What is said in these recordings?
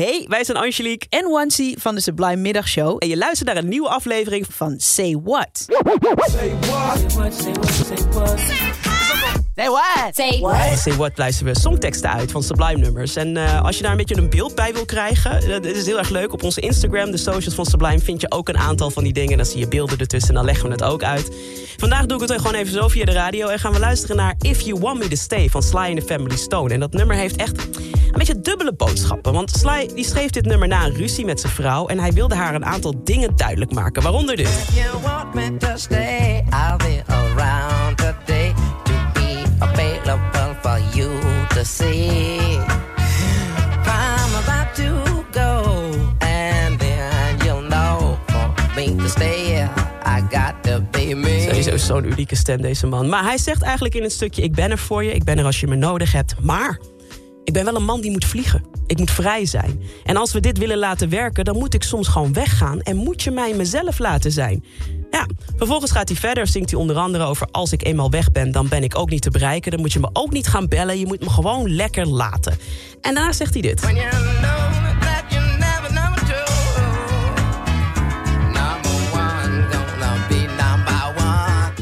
Hey, wij zijn Angelique en Wansi van de Sublime Middagshow. En je luistert naar een nieuwe aflevering van Say What. Say what? Say what? Say what? Say what? Say what? Say what? Say what luisteren we songteksten uit van Sublime nummers. En uh, als je daar een beetje een beeld bij wil krijgen, dat is heel erg leuk. Op onze Instagram, de socials van Sublime, vind je ook een aantal van die dingen. Dan zie je beelden ertussen en dan leggen we het ook uit. Vandaag doe ik het gewoon even zo via de radio en gaan we luisteren naar If You Want Me To Stay van Sly and the Family Stone. En dat nummer heeft echt een beetje dubbele boodschappen. Want Sly die schreef dit nummer na een ruzie met zijn vrouw en hij wilde haar een aantal dingen duidelijk maken. Waaronder dit. Sowieso zo'n unieke stem deze man. Maar hij zegt eigenlijk in het stukje ik ben er voor je, ik ben er als je me nodig hebt, maar ik ben wel een man die moet vliegen. Ik moet vrij zijn. En als we dit willen laten werken, dan moet ik soms gewoon weggaan en moet je mij mezelf laten zijn. Ja, vervolgens gaat hij verder, zingt hij onder andere over... als ik eenmaal weg ben, dan ben ik ook niet te bereiken. Dan moet je me ook niet gaan bellen, je moet me gewoon lekker laten. En daarna zegt hij dit.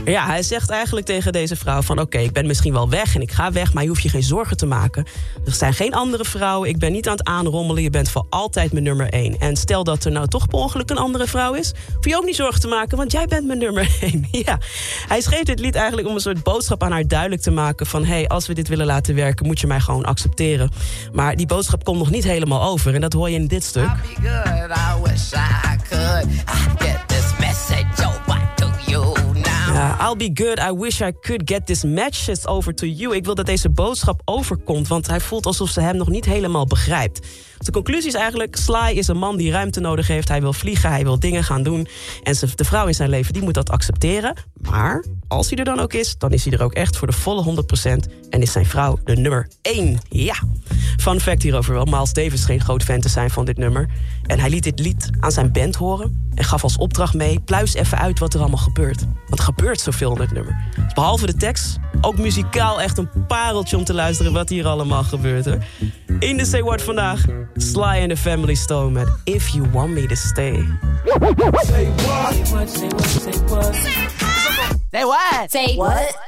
Ja, hij zegt eigenlijk tegen deze vrouw van... oké, ik ben misschien wel weg en ik ga weg... maar je hoeft je geen zorgen te maken. Er zijn geen andere vrouwen, ik ben niet aan het aanrommelen... je bent voor altijd mijn nummer één. En stel dat er nou toch per ongeluk een andere vrouw is... hoef je ook niet zorgen te maken, want jij bent mijn nummer één. Ja, hij schreef dit lied eigenlijk om een soort boodschap aan haar duidelijk te maken... van hé, hey, als we dit willen laten werken, moet je mij gewoon accepteren. Maar die boodschap komt nog niet helemaal over en dat hoor je in dit stuk. I'll be good, I wish I could get this message to you. Ik wil dat deze boodschap overkomt, want hij voelt alsof ze hem nog niet helemaal begrijpt. De conclusie is eigenlijk, Sly is een man die ruimte nodig heeft. Hij wil vliegen, hij wil dingen gaan doen. En de vrouw in zijn leven, die moet dat accepteren. Maar als hij er dan ook is, dan is hij er ook echt voor de volle 100%. En is zijn vrouw de nummer 1. Ja. Fun fact hierover wel, Miles Davis geen groot fan te zijn van dit nummer. En hij liet dit lied aan zijn band horen. En gaf als opdracht mee, pluis even uit wat er allemaal gebeurt. Want er gebeurt zoveel in het nummer. Dus behalve de tekst, ook muzikaal echt een pareltje om te luisteren wat hier allemaal gebeurt. Hè? In de Say What vandaag, Sly and the Family Stone met If You Want Me To Stay. Say what? Say what? Say what? Say what? Say what?